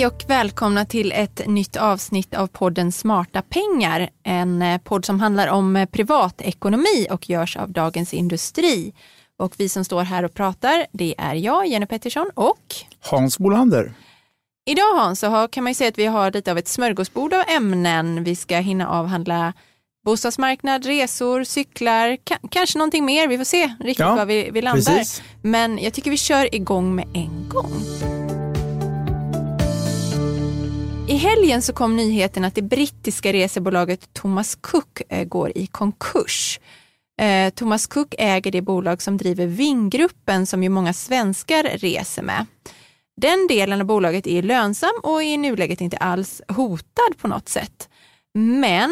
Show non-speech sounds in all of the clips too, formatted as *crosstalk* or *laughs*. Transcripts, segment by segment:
Hej och välkomna till ett nytt avsnitt av podden Smarta pengar. En eh, podd som handlar om eh, privatekonomi och görs av Dagens Industri. Och vi som står här och pratar, det är jag, Jenny Pettersson och Hans Bolander. Idag Hans, så kan man ju säga att vi har lite av ett smörgåsbord av ämnen. Vi ska hinna avhandla bostadsmarknad, resor, cyklar, kanske någonting mer. Vi får se riktigt ja, var vi, vi landar. Precis. Men jag tycker vi kör igång med en gång. I helgen så kom nyheten att det brittiska resebolaget Thomas Cook eh, går i konkurs. Eh, Thomas Cook äger det bolag som driver Vingruppen som ju många svenskar reser med. Den delen av bolaget är lönsam och är i nuläget inte alls hotad på något sätt. Men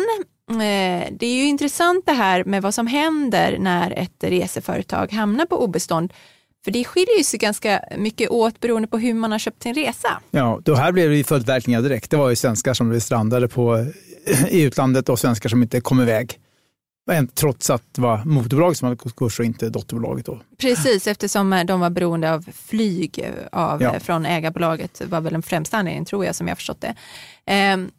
eh, det är ju intressant det här med vad som händer när ett reseföretag hamnar på obestånd. För det skiljer sig ganska mycket åt beroende på hur man har köpt sin resa. Ja, då här blev det följdverkningar direkt. Det var ju svenskar som blev strandade på, *clears throat* i utlandet och svenskar som inte kom iväg. Trots att det var moderbolaget som hade gått kurs och inte dotterbolaget. Då. Precis, eftersom eh, de var beroende av flyg eh, av, ja. från ägarbolaget var väl den främsta anledningen, tror jag, som jag förstått det. Ehm,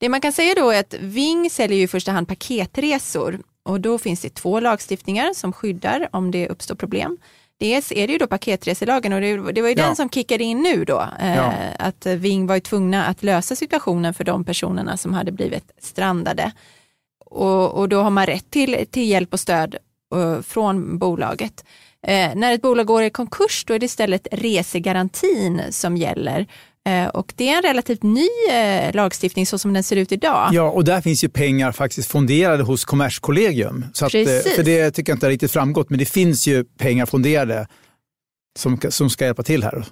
det man kan säga då är att Ving säljer ju i första hand paketresor och då finns det två lagstiftningar som skyddar om det uppstår problem. Dels är det ju då paketreselagen och det, det var ju ja. den som kickade in nu då. Eh, ja. Att Ving var ju tvungna att lösa situationen för de personerna som hade blivit strandade. Och, och då har man rätt till, till hjälp och stöd uh, från bolaget. Eh, när ett bolag går i konkurs då är det istället resegarantin som gäller. Eh, och det är en relativt ny eh, lagstiftning så som den ser ut idag. Ja, och där finns ju pengar faktiskt fonderade hos Kommerskollegium. Så att, eh, för det tycker jag inte har riktigt framgått, men det finns ju pengar fonderade som, som ska hjälpa till här.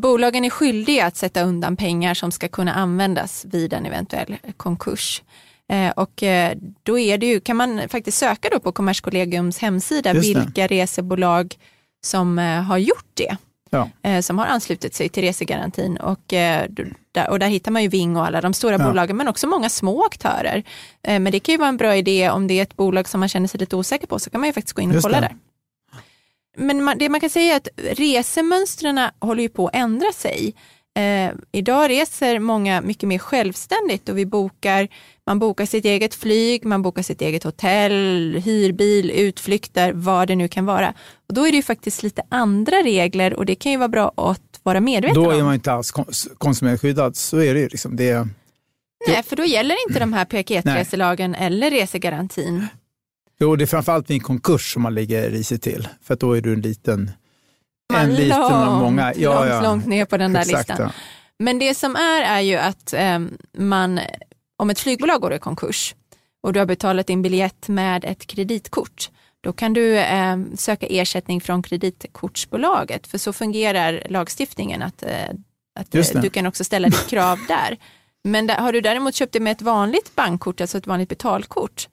Bolagen är skyldiga att sätta undan pengar som ska kunna användas vid en eventuell konkurs. Och då är det ju, kan man faktiskt söka då på Kommerskollegiums hemsida vilka resebolag som har gjort det. Ja. som har anslutit sig till resegarantin och, och där hittar man ju Ving och alla de stora ja. bolagen men också många små aktörer. Men det kan ju vara en bra idé om det är ett bolag som man känner sig lite osäker på så kan man ju faktiskt gå in och Just kolla det. där. Men man, det man kan säga är att resemönstren håller ju på att ändra sig. Eh, idag reser många mycket mer självständigt och vi bokar, man bokar sitt eget flyg, man bokar sitt eget hotell, hyrbil, utflykter, vad det nu kan vara. Och då är det ju faktiskt lite andra regler och det kan ju vara bra att vara medveten om. Då är man inte alls konsumentskyddad, så är det ju. Liksom. Det, Nej, för då gäller inte de här paketreselagen eller resegarantin. Jo, det är framförallt vid en konkurs som man lägger risigt till, för då är du en liten en liten av många. Ja, långt, ja. långt ner på den där Exakt, listan. Ja. Men det som är är ju att eh, man, om ett flygbolag går i konkurs och du har betalat din biljett med ett kreditkort, då kan du eh, söka ersättning från kreditkortsbolaget, för så fungerar lagstiftningen att, eh, att eh, du kan också ställa ditt krav där. Men där, har du däremot köpt det med ett vanligt bankkort, alltså ett vanligt betalkort,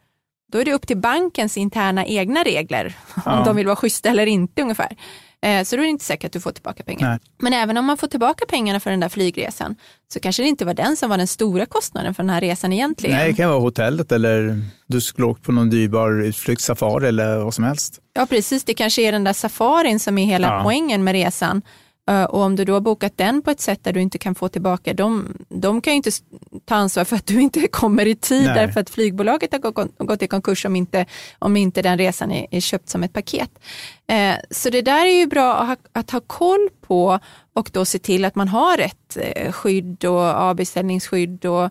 då är det upp till bankens interna egna regler, ja. om de vill vara schyssta eller inte ungefär. Eh, så då är det inte säkert att du får tillbaka pengar. Nej. Men även om man får tillbaka pengarna för den där flygresan så kanske det inte var den som var den stora kostnaden för den här resan egentligen. Nej, det kan vara hotellet eller du skulle åkt på någon dyrbar utflykt, safari eller vad som helst. Ja, precis. Det kanske är den där safarin som är hela ja. poängen med resan. Eh, och om du då har bokat den på ett sätt där du inte kan få tillbaka, de, de kan ju inte ta ansvar för att du inte *laughs* kommer i tid Nej. därför att flygbolaget har gått i konkurs om inte, om inte den resan är, är köpt som ett paket. Eh, så det där är ju bra att ha, att ha koll på och då se till att man har rätt eh, skydd och avbeställningsskydd. Och,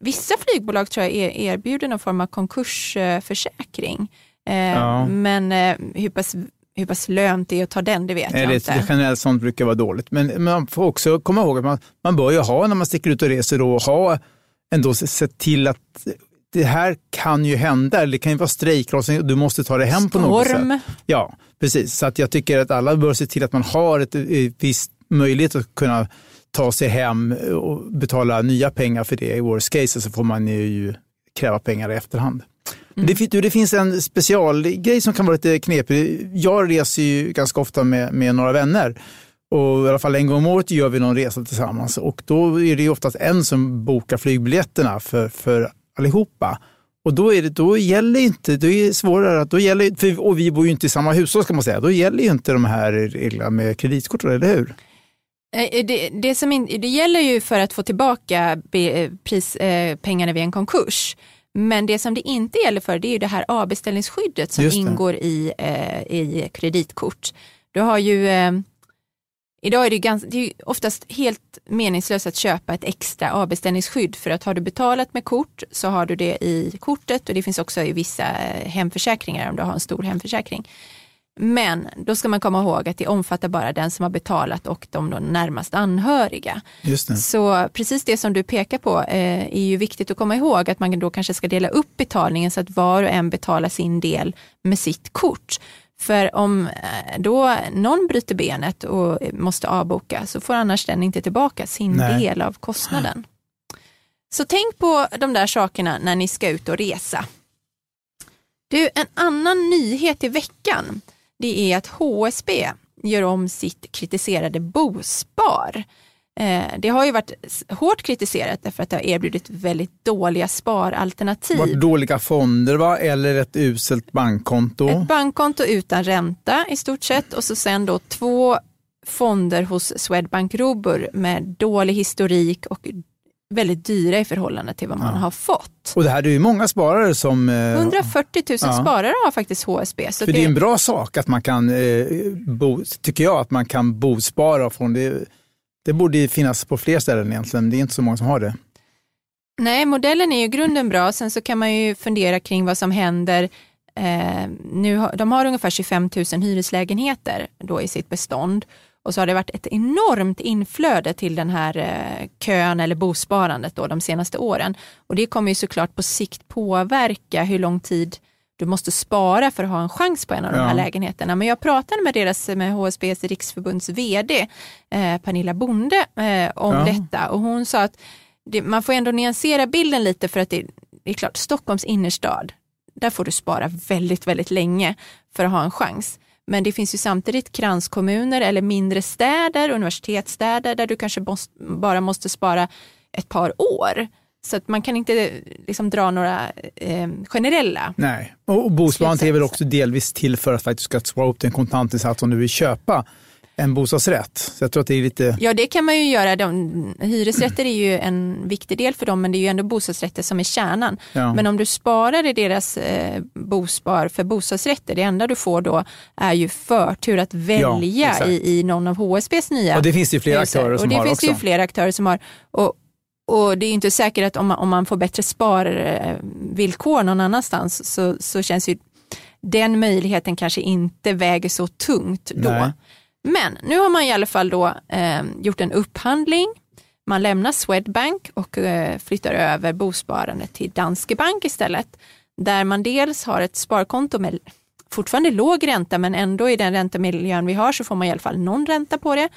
vissa flygbolag tror jag erbjuder någon form av konkursförsäkring. Ja. Men hur pass hur pass lönt det är att ta den, det vet Nej, jag det, inte. Generellt sånt brukar vara dåligt. Men man får också komma ihåg att man, man bör ju ha, när man sticker ut och reser, då, ha ändå sett till att det här kan ju hända, det kan ju vara strejklossning du måste ta dig hem Storm. på något sätt. Ja, precis. Så att jag tycker att alla bör se till att man har ett, ett visst möjlighet att kunna ta sig hem och betala nya pengar för det. I worst case så får man ju kräva pengar i efterhand. Mm. Det, det, finns en specialgrej som kan vara lite knepig. Jag reser ju ganska ofta med, med några vänner. Och I alla fall en gång om året gör vi någon resa tillsammans. Och då är det oftast en som bokar flygbiljetterna för, för allihopa. Och då, är det, då gäller inte, då är det svårare, då gäller, för, och vi bor ju inte i samma hushåll ska man säga, då gäller ju inte de här reglerna med kreditkort, eller hur? Eh, det, det, som in, det gäller ju för att få tillbaka be, pris, eh, pengarna vid en konkurs. Men det som det inte gäller för det är ju det här avbeställningsskyddet som ingår i, eh, i kreditkort. Du har ju, eh, idag är det, ganska, det är oftast helt meningslöst att köpa ett extra avbeställningsskydd för att har du betalat med kort så har du det i kortet och det finns också i vissa eh, hemförsäkringar om du har en stor hemförsäkring. Men då ska man komma ihåg att det omfattar bara den som har betalat och de närmast anhöriga. Så precis det som du pekar på eh, är ju viktigt att komma ihåg att man då kanske ska dela upp betalningen så att var och en betalar sin del med sitt kort. För om eh, då någon bryter benet och måste avboka så får annars den inte tillbaka sin Nej. del av kostnaden. Så tänk på de där sakerna när ni ska ut och resa. Du, en annan nyhet i veckan det är att HSB gör om sitt kritiserade bospar. Eh, det har ju varit hårt kritiserat därför att det har erbjudit väldigt dåliga sparalternativ. Var dåliga fonder va? eller ett uselt bankkonto? Ett bankkonto utan ränta i stort sett och så sen då två fonder hos Swedbank Robur med dålig historik och väldigt dyra i förhållande till vad man ja. har fått. Och det här är ju många sparare som... 140 000 ja. sparare har faktiskt HSB. Så För det... det är en bra sak att man kan, eh, bo, tycker jag, att man kan bospara från det. Det borde finnas på fler ställen egentligen, det är inte så många som har det. Nej, modellen är ju grunden bra. Sen så kan man ju fundera kring vad som händer. Eh, nu har, de har ungefär 25 000 hyreslägenheter då i sitt bestånd och så har det varit ett enormt inflöde till den här eh, kön eller bosparandet då de senaste åren. Och det kommer ju såklart på sikt påverka hur lång tid du måste spara för att ha en chans på en av ja. de här lägenheterna. Men jag pratade med deras, med HSBs riksförbunds vd eh, Pernilla Bonde eh, om ja. detta och hon sa att det, man får ändå nyansera bilden lite för att det, det är klart, Stockholms innerstad, där får du spara väldigt, väldigt länge för att ha en chans. Men det finns ju samtidigt kranskommuner eller mindre städer, universitetsstäder där du kanske måste, bara måste spara ett par år. Så att man kan inte liksom dra några eh, generella. Nej, och bosparandet är väl också delvis till för att faktiskt ska spara upp den kontantinsats som du vill köpa en bostadsrätt. Så jag tror att det är lite... Ja, det kan man ju göra. De, hyresrätter är ju en viktig del för dem, men det är ju ändå bostadsrätter som är kärnan. Ja. Men om du sparar i deras eh, bospar för bostadsrätter, det enda du får då är ju förtur att välja ja, i, i någon av HSBs nya Och det finns ju flera aktörer som och det har finns också. ju flera aktörer som har. Och, och det är inte säkert att om man, om man får bättre sparvillkor någon annanstans så, så känns ju den möjligheten kanske inte väger så tungt då. Nej. Men nu har man i alla fall då eh, gjort en upphandling. Man lämnar Swedbank och eh, flyttar över bosparandet till Danske Bank istället. Där man dels har ett sparkonto med fortfarande låg ränta men ändå i den räntemiljön vi har så får man i alla fall någon ränta på det.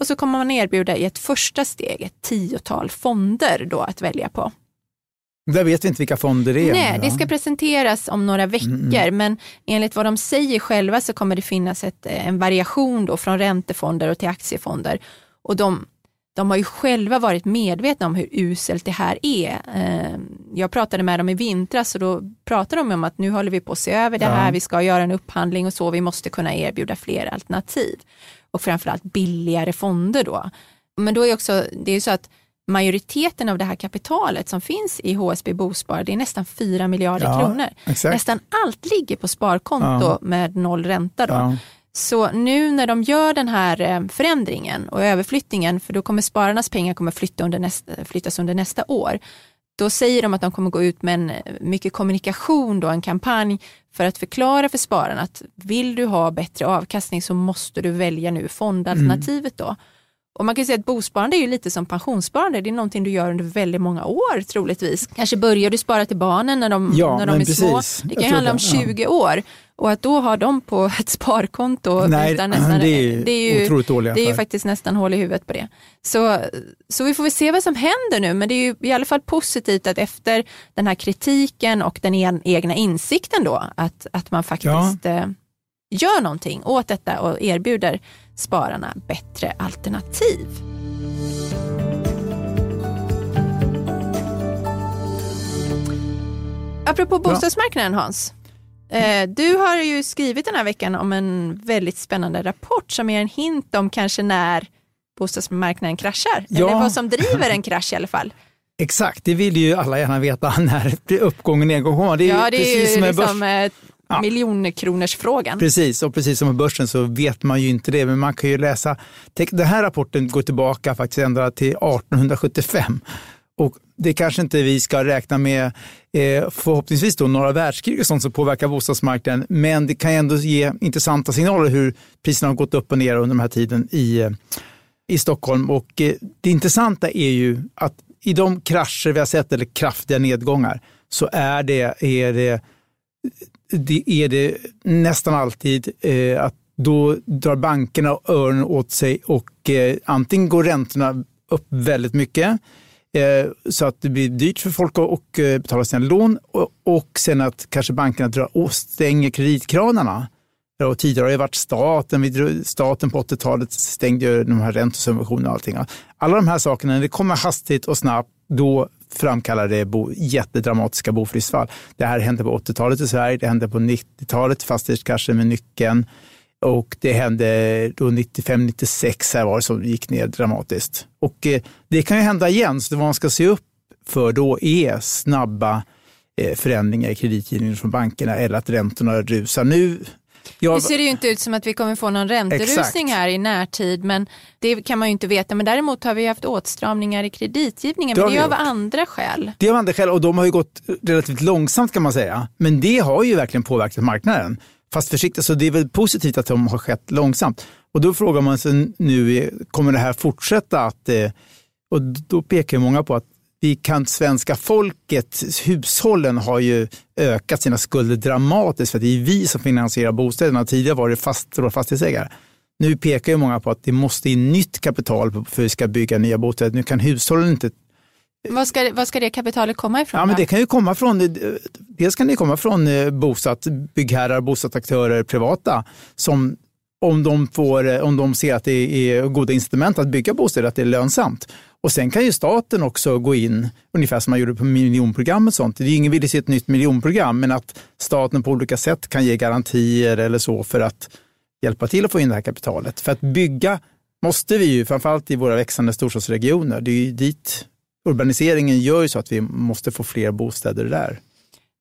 Och så kommer man erbjuda i ett första steg ett tiotal fonder då att välja på. Där vet vi inte vilka fonder det är. Nej, det ska presenteras om några veckor, mm, mm. men enligt vad de säger själva så kommer det finnas ett, eh, en variation då från räntefonder och till aktiefonder. Och de, de har ju själva varit medvetna om hur uselt det här är. Eh, jag pratade med dem i vintras och då pratade de om att nu håller vi på att se över det här, ja. vi ska göra en upphandling och så, vi måste kunna erbjuda fler alternativ. Och framförallt billigare fonder då. Men då är också, det är ju så att majoriteten av det här kapitalet som finns i HSB Bospar, det är nästan 4 miljarder ja, kronor. Exakt. Nästan allt ligger på sparkonto ja. med noll ränta. Då. Ja. Så nu när de gör den här eh, förändringen och överflyttningen, för då kommer spararnas pengar kommer flytta under nästa, flyttas under nästa år, då säger de att de kommer gå ut med en, mycket kommunikation, då, en kampanj för att förklara för spararna att vill du ha bättre avkastning så måste du välja nu fondalternativet. Mm. Då. Och man kan säga att bosparande är ju lite som pensionssparande. Det är någonting du gör under väldigt många år troligtvis. Kanske börjar du spara till barnen när de, ja, när de är precis. små. Det kan ju handla om 20 ja. år. Och att då ha dem på ett sparkonto Nej, *clears throat* nästan, det är, det är ju, otroligt dåliga Det är ju faktiskt nästan hål i huvudet på det. Så, så vi får väl se vad som händer nu, men det är ju i alla fall positivt att efter den här kritiken och den egna insikten då, att, att man faktiskt ja. Eh, gör någonting åt detta och erbjuder spararna bättre alternativ. Apropå bostadsmarknaden Hans. Eh, du har ju skrivit den här veckan om en väldigt spännande rapport som ger en hint om kanske när bostadsmarknaden kraschar. Ja. Eller vad som driver en krasch i alla fall. Exakt, det vill ju alla gärna veta *laughs* när uppgång och nedgång kommer. Det är Ja, det precis är som ju börs. liksom eh, Ja. miljonkronorsfrågan. Precis, och precis som med börsen så vet man ju inte det, men man kan ju läsa. Den här rapporten går tillbaka faktiskt ända till 1875. Och det kanske inte vi ska räkna med eh, förhoppningsvis då några världskrig och sånt som påverkar bostadsmarknaden, men det kan ju ändå ge intressanta signaler hur priserna har gått upp och ner under den här tiden i, eh, i Stockholm. Och eh, det intressanta är ju att i de krascher vi har sett, eller kraftiga nedgångar, så är det, är det det är det nästan alltid eh, att då drar bankerna öronen åt sig och eh, antingen går räntorna upp väldigt mycket eh, så att det blir dyrt för folk att och, eh, betala sina lån och, och sen att kanske bankerna drar och stänger kreditkranarna. Och tidigare har det varit staten, vi drog- staten på 80-talet stängde ju de här räntesubventionerna och allting. Alla de här sakerna, när det kommer hastigt och snabbt, då framkallade bo, jättedramatiska bofridsfall. Det här hände på 80-talet i Sverige, det hände på 90-talet, fastighetskraschen med nyckeln och det hände då 95-96 här var det som gick ner dramatiskt. Och eh, det kan ju hända igen, så det vad man ska se upp för då är snabba eh, förändringar i kreditgivningen från bankerna eller att räntorna rusar. Nu, jag, Nu ser det ju inte ut som att vi kommer få någon ränterusning Exakt. här i närtid, men det kan man ju inte veta. Men däremot har vi haft åtstramningar i kreditgivningen, Det men det är av andra skäl. Det har andra skäl och de har ju gått relativt långsamt kan man säga. Men det har ju verkligen påverkat marknaden. Fast försiktigt, så det är väl positivt att de har skett långsamt. Och då frågar man sig nu, kommer det här fortsätta att... eh, Och då pekar många på att vi kan, svenska folket, hushållen har ju ökat sina skulder dramatiskt för att det är vi som finansierar bostäderna. Tidigare var det fast, fastighetsägare. Nu pekar ju många på att det måste in nytt kapital för att vi ska bygga nya bostäder. Nu kan hushållen inte Vad ska, vad ska det kapitalet komma ifrån? Ja, men det kan ju komma från, dels kan det komma från eh, bosatt, byggherrar, bostadsaktörer, privata, som om de, får, eh, om de ser att det är goda incitament att bygga bostäder, att det är lönsamt. Och sen kan ju staten också gå in, ungefär som man gjorde på miljonprogram och sånt. Det är ingen vill se ett nytt miljonprogram, men att staten på olika sätt kan ge garantier eller så för att hjälpa till att få in det här kapitalet. För att bygga måste vi ju, framförallt i våra växande storstadsregioner. Det är ju dit urbaniseringen gör ju så att vi måste få fler bostäder där.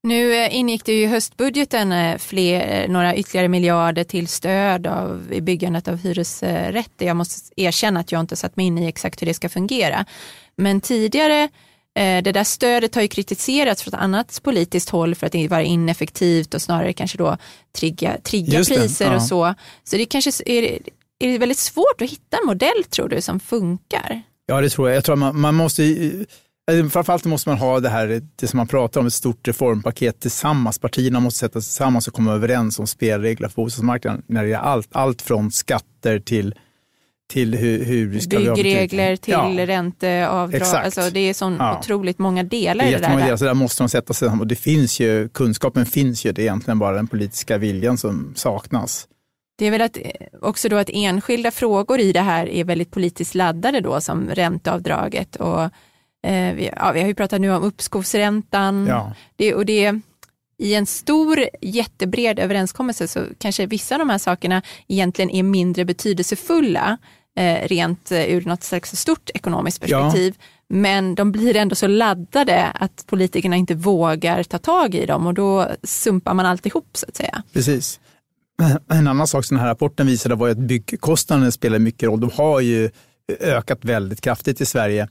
Nu eh, ingick det ju i höstbudgeten eh, fler, eh, några ytterligare miljarder till stöd av, i byggandet av hyresrätter. Jag måste erkänna att jag inte satt mig in i exakt hur det ska fungera. Men tidigare, det där stödet har ju kritiserats från ett annat politiskt håll för att det vara ineffektivt och snarare kanske då trigga, trigga Just det, priser ja. och så. Så det kanske är, är det väldigt svårt att hitta en modell tror du som funkar? Ja, det tror jag. Jag tror man, man måste, ju- framförallt måste man ha det här, det som man pratar om, ett stort reformpaket tillsammans. Partierna måste sätta sig tillsammans och komma överens om spelregler för bostadsmarknaden när det är allt, allt från skatter till, till hur, hur vi ska Byggregler till Ja. ränteavdrag. Exakt. Alltså det är så Ja. otroligt många delar Det i det jättemånga där. delar, så där måste de sätta sig tillsammans. Och det finns ju, kunskapen finns ju, det är egentligen bara den politiska viljan som saknas. Det är väl att, också då att enskilda frågor i det här är väldigt politiskt laddade då som ränteavdraget och eh, vi, ja, vi har ju pratat nu om uppskovsräntan Ja. det, och det i en stor jättebred överenskommelse så kanske vissa av de här sakerna egentligen är mindre betydelsefulla eh, rent eh, ur något slags stort ekonomiskt Ja. perspektiv. Men de blir ändå så laddade att politikerna inte vågar ta tag i dem och då sumpar man alltihop så att säga. Precis. *clears throat* En annan sak som den här rapporten visade var att byggkostnaderna spelar mycket roll. De har ju ökat väldigt kraftigt i Sverige.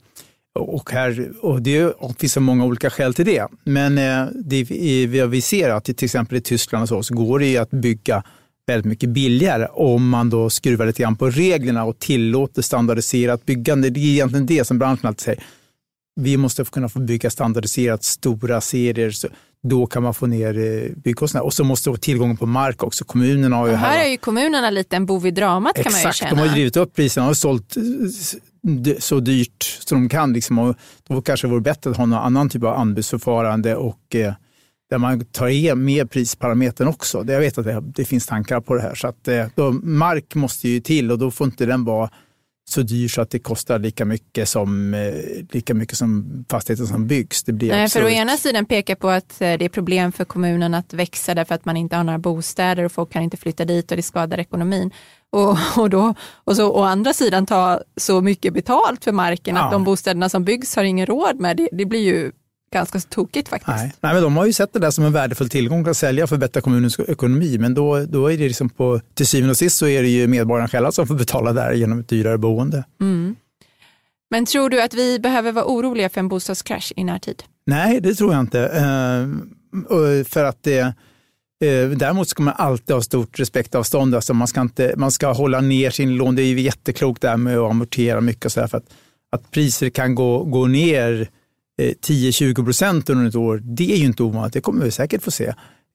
Och, här, och det finns så många olika skäl till det. Men eh, det, vi vi ser att till exempel i Tyskland och så, så går det ju att bygga väldigt mycket billigare om man då skruvar lite grann på reglerna och tillåter standardiserat byggande. Det är egentligen det som branschen alltid säger. Vi måste kunna få bygga standardiserat stora serier. Så då kan man få ner eh, byggkostnaderna. Och så måste det vara tillgång på mark också. Kommunerna har ju Och här är ju kommunerna lite en bov i dramat kan man ju Exakt, känna. de har ju drivit upp priserna och sålt eh, så dyrt som de kan. Liksom. Och då kanske det vore bättre att ha någon annan typ av anbudsförfarande och eh, där man tar med prisparametern också. Det- Jag vet att det, det finns tankar på det här. Så att, eh, då, mark måste ju till och då får inte den vara så dyr så att det kostar lika mycket som, eh, lika mycket som fastigheten som byggs. Det blir Nej, för å ena sidan pekar på att eh, det är problem för kommunen att växa därför att man inte har några bostäder och folk kan inte flytta dit och det skadar ekonomin. Och, och, då, och så å andra sidan ta så mycket betalt för marken ja. att de bostäderna som byggs har ingen råd med. Det, det blir ju ganska tokigt faktiskt. Nej. Nej, men de har ju sett det där som en värdefull tillgång att sälja för att förbättra kommunens ekonomi. Men då, då är det liksom på, till syvende och sist så är det ju medborgarna själva som får betala där genom ett dyrare boende. Mm. Men tror du att vi behöver vara oroliga för en bostadskrasch i närtid? Nej, det tror jag inte. Eh, för att det, eh, däremot ska man alltid ha stort respektavstånd. Alltså man, ska inte, man ska hålla ner sin lån. Det är ju jätteklokt där med att amortera mycket och så här, för att, att priser kan gå, gå ner eh, 10-20 procent under ett år, det är ju inte ovanligt. Det kommer vi säkert få se.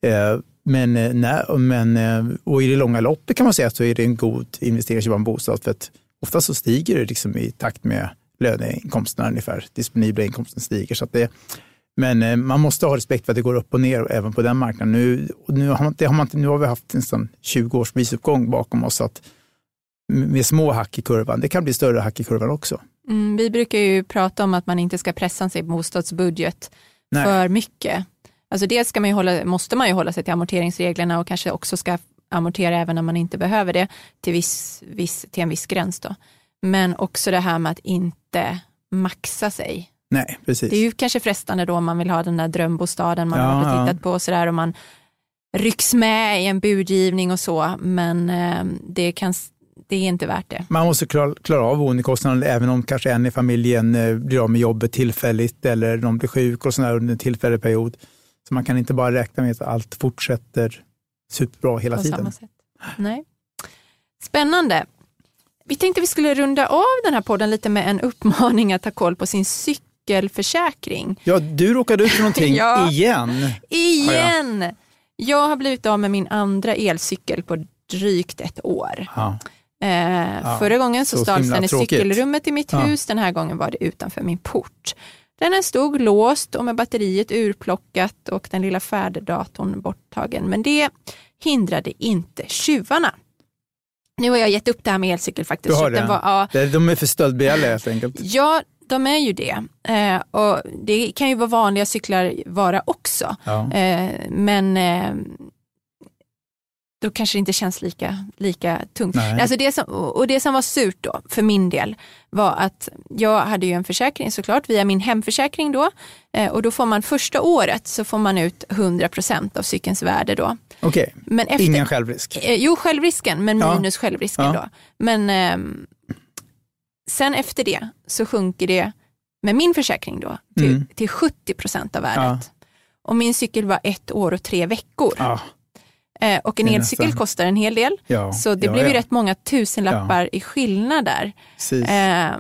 Eh, men, eh, nej, men, och i det långa loppet kan man säga att så är det en god investering att köpa en bostad. För att ofta så stiger det liksom i takt med löneinkomsterna ungefär. Disponibla inkomsten stiger. Så det, men man måste ha respekt för att det går upp och ner även på den marknaden. Nu, nu, har, man, har, man, nu har vi haft nästan 20 års prisuppgång bakom oss. Så att med små hack i kurvan. Det kan bli större hack i kurvan också. Mm, vi brukar ju prata om att man inte ska pressa sin bostadsbudget Nej. för mycket. Alltså dels ska man hålla, måste man ju hålla sig till amorteringsreglerna och kanske också ska amortera även när man inte behöver det till, viss, viss, till en viss gräns. Då. Men också det här med att inte maxa sig. Nej, precis. Det är ju kanske frestande då om man vill ha den där drömbostaden man ja, har tittat på och sådär och man rycks med i en budgivning och så, men eh, det kan det är inte värt det. Man måste klara, klara av boendekostnaden även om kanske en i familjen eh, blir av med jobbet tillfälligt eller någon blir sjuk och sådär under en tillfällig period. Så man kan inte bara räkna med att allt fortsätter superbra hela På tiden. Samma sätt. Nej. Spännande. Vi tänkte vi skulle runda av den här podden lite med en uppmaning att ta koll på sin cykelförsäkring. Ja, du råkade ut för någonting *laughs* ja, igen. Igen! Ja, ja. Jag har blivit av med min andra elcykel på drygt ett år. Ja. Eh, ja, förra gången så, så stals den i cykelrummet i mitt ja. hus, den här gången var det utanför min port. Den stod låst och med batteriet urplockat och den lilla färdedatorn borttagen. Men det hindrade inte tjuvarna. Nu har jag gett upp det här med elcykel faktiskt. Du har det? Var, ja. De är för stöldbegärliga helt enkelt. Ja, de är ju det. Eh, och det kan ju vara vanliga cyklar vara också. Ja. Eh, men eh, då kanske det inte känns lika, lika tungt. Alltså det som, och det som var surt då, för min del, var att jag hade ju en försäkring såklart via min hemförsäkring då. Eh, och då får man första året så får man ut 100% av cykelns värde då. Okej, okay. ingen självrisk? Eh, jo, självrisken, men minus ja. självrisken ja. då. Men eh, sen efter det så sjunker det med min försäkring då till, mm. till 70% av värdet. Ja. Och min cykel var ett år och tre veckor. Ja. Eh, och en elcykel nästan. kostar en hel del. Ja, så det blev ju rätt många tusenlappar i skillnad där. Eh,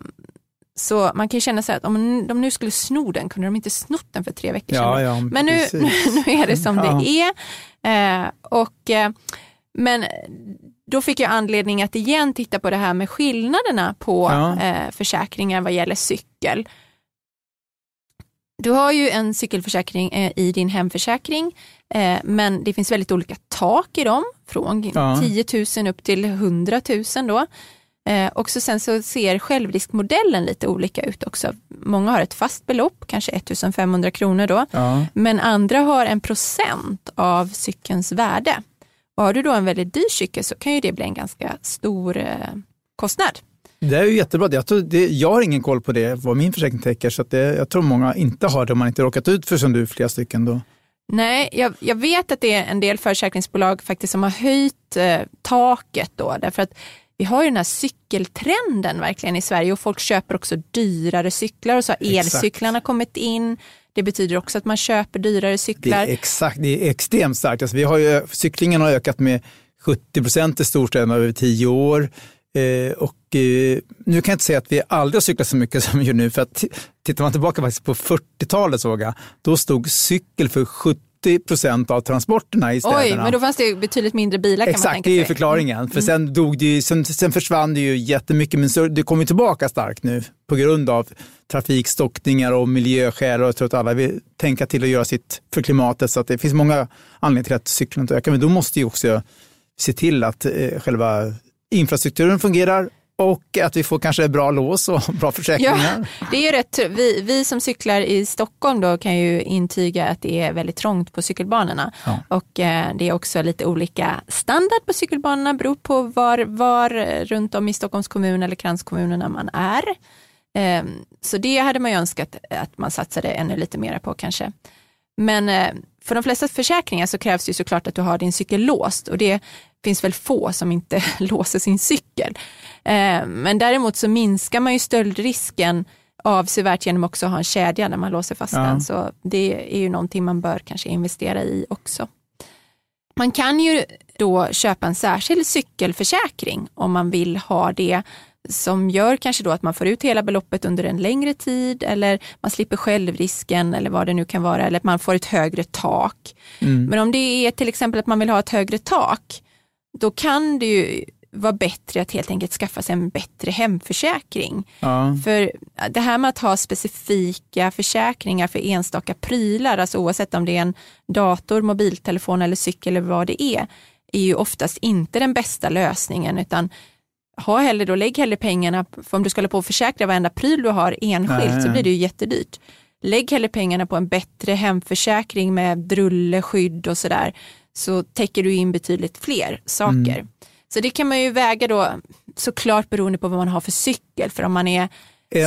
så man kan ju känna sig att om de nu skulle sno den, kunde de inte snott den för tre veckor sedan? men nu, *laughs* nu är det som det är. Eh, och, eh, men då fick jag anledning att igen titta på det här med skillnaderna på eh, försäkringar vad gäller cykel. Du har ju en cykelförsäkring eh, i din hemförsäkring, eh, men det finns väldigt olika tak i dem, från ja. 10 000 upp till 100 000 då. Eh, och så sen så ser självriskmodellen lite olika ut också. Många har ett fast belopp, kanske 1500 kronor då, ja. men andra har en procent av cykelns värde. Och har du då en väldigt dyr cykel så kan ju det bli en ganska stor kostnad. Det är ju jättebra. Jag, tror det, jag har ingen koll på det, vad min försäkring täcker, så det, jag tror många inte har det om man inte råkat ut för som du, flera stycken. Då. Nej, jag, jag, vet att det är en del försäkringsbolag faktiskt som har höjt eh, taket då, därför att vi har ju den här cykeltrenden verkligen i Sverige och folk köper också dyrare cyklar och så har elcyklarna kommit in. Det betyder också att man köper dyrare cyklar. Det är exakt, det är extremt starkt. Alltså vi har ju, cyklingen har ökat med 70 procent i storstäderna över tio år. Eh, och eh, nu kan jag inte säga att vi aldrig har cyklat så mycket *laughs* som vi gör nu, för att tittar man tillbaka faktiskt på 40-talet såg jag, då stod cykel för 70 procent av transporterna i städerna. Oj, men då fanns det betydligt mindre bilar kan Exakt, man tänka sig. det är förklaringen. Mm. För sen, dog det ju, sen, sen försvann det ju jättemycket, men så, det kommer tillbaka starkt nu på grund av trafikstockningar och miljöskäl och jag tror att alla vill tänka till att göra sitt för klimatet. Så att det finns många anledningar till att cyklandet ökar, men då måste ju också se till att eh, själva infrastrukturen fungerar Och att vi får kanske bra lås och *laughs* bra försäkringar. Ja, det är rätt. Vi, vi som cyklar i Stockholm då kan ju intyga att det är väldigt trångt på cykelbanorna. Ja. Och eh, det är också lite olika standard på cykelbanorna, beror på var, var runt om i Stockholms kommun eller kranskommunerna man är. Eh, så det hade man ju önskat att man satsade ännu lite mer på kanske. Men eh, för de flesta försäkringar så krävs det såklart att du har din cykel låst och det finns väl få som inte *laughs* låser sin cykel. Eh, men däremot så minskar man ju stöldrisken avsevärt genom också att ha en kedja när man låser fast Ja. den. Så det är ju någonting man bör kanske investera i också. Man kan ju då köpa en särskild cykelförsäkring om man vill ha det som gör kanske då att man får ut hela beloppet under en längre tid eller man slipper självrisken eller vad det nu kan vara eller att man får ett högre tak. Mm. Men om det är till exempel att man vill ha ett högre tak, då kan det ju vara bättre att helt enkelt skaffa sig en bättre hemförsäkring. Ja. För det här med att ha specifika försäkringar för enstaka prylar, alltså oavsett om det är en dator, mobiltelefon eller cykel eller vad det är, är ju oftast inte den bästa lösningen utan ha hellre då, lägg hellre pengarna, för om du ska hålla på och försäkra varenda pryl du har enskilt Nej. så blir det ju jättedyrt. Lägg hellre pengarna på en bättre hemförsäkring med drulle, skydd och sådär, så täcker du in betydligt fler saker. Så det kan man ju väga då såklart beroende på vad man har för cykel, för om man är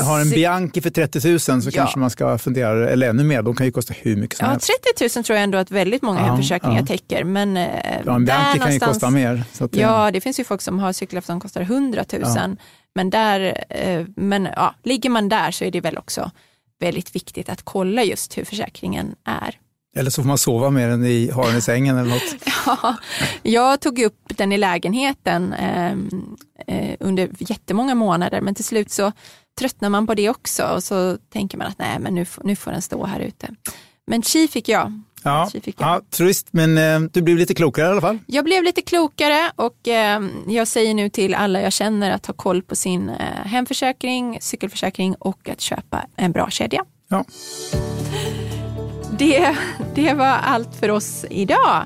Har en Bianchi för 30 000 så Ja. kanske man ska fundera, eller ännu mer, de kan ju kosta hur mycket som Ja, helst. 30 000 tror jag ändå att väldigt många Ja, hemförsäkringar ja. täcker. Men eh, Ja, en där Bianchi kan ju någonstans- kosta mer. Eh, Ja, det finns ju folk som har cyklar som kostar 100 000. Ja. Men, där, eh, men ja, ligger man där så är det väl också väldigt viktigt att kolla just hur försäkringen är. Eller så får man sova med den i, ha den i sängen eller något. *laughs* Ja, jag tog upp den i lägenheten eh, eh, under jättemånga månader men till slut så tröttnar man på det också och så tänker man att nej men nu, får- nu får den stå här ute. Men chi fick jag. Ja, fick jag. ja trist, men eh, du blev lite klokare i alla fall. Jag blev lite klokare och eh, jag säger nu till alla jag känner att ha koll på sin eh, hemförsäkring, cykelförsäkring och att köpa en bra kedja. Ja. Det, det var allt för oss idag.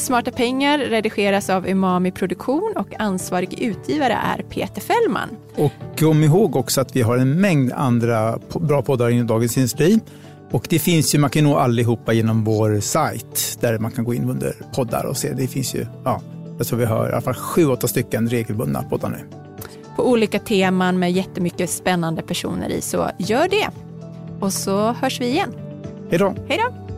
Smarta pengar redigeras av Umami Produktion och ansvarig utgivare är Peter Fällman. Och kom ihåg också att vi har en mängd andra bra poddar inom Dagens Industri. Och det finns ju, man kan nå allihopa genom vår sajt där man kan gå in under poddar och se. Det finns ju, ja, jag tror vi har i alla fall sju, åtta stycken regelbundna poddar nu. På olika teman med jättemycket spännande personer i, så gör det. Och så hörs vi igen. Hej då! Hej då!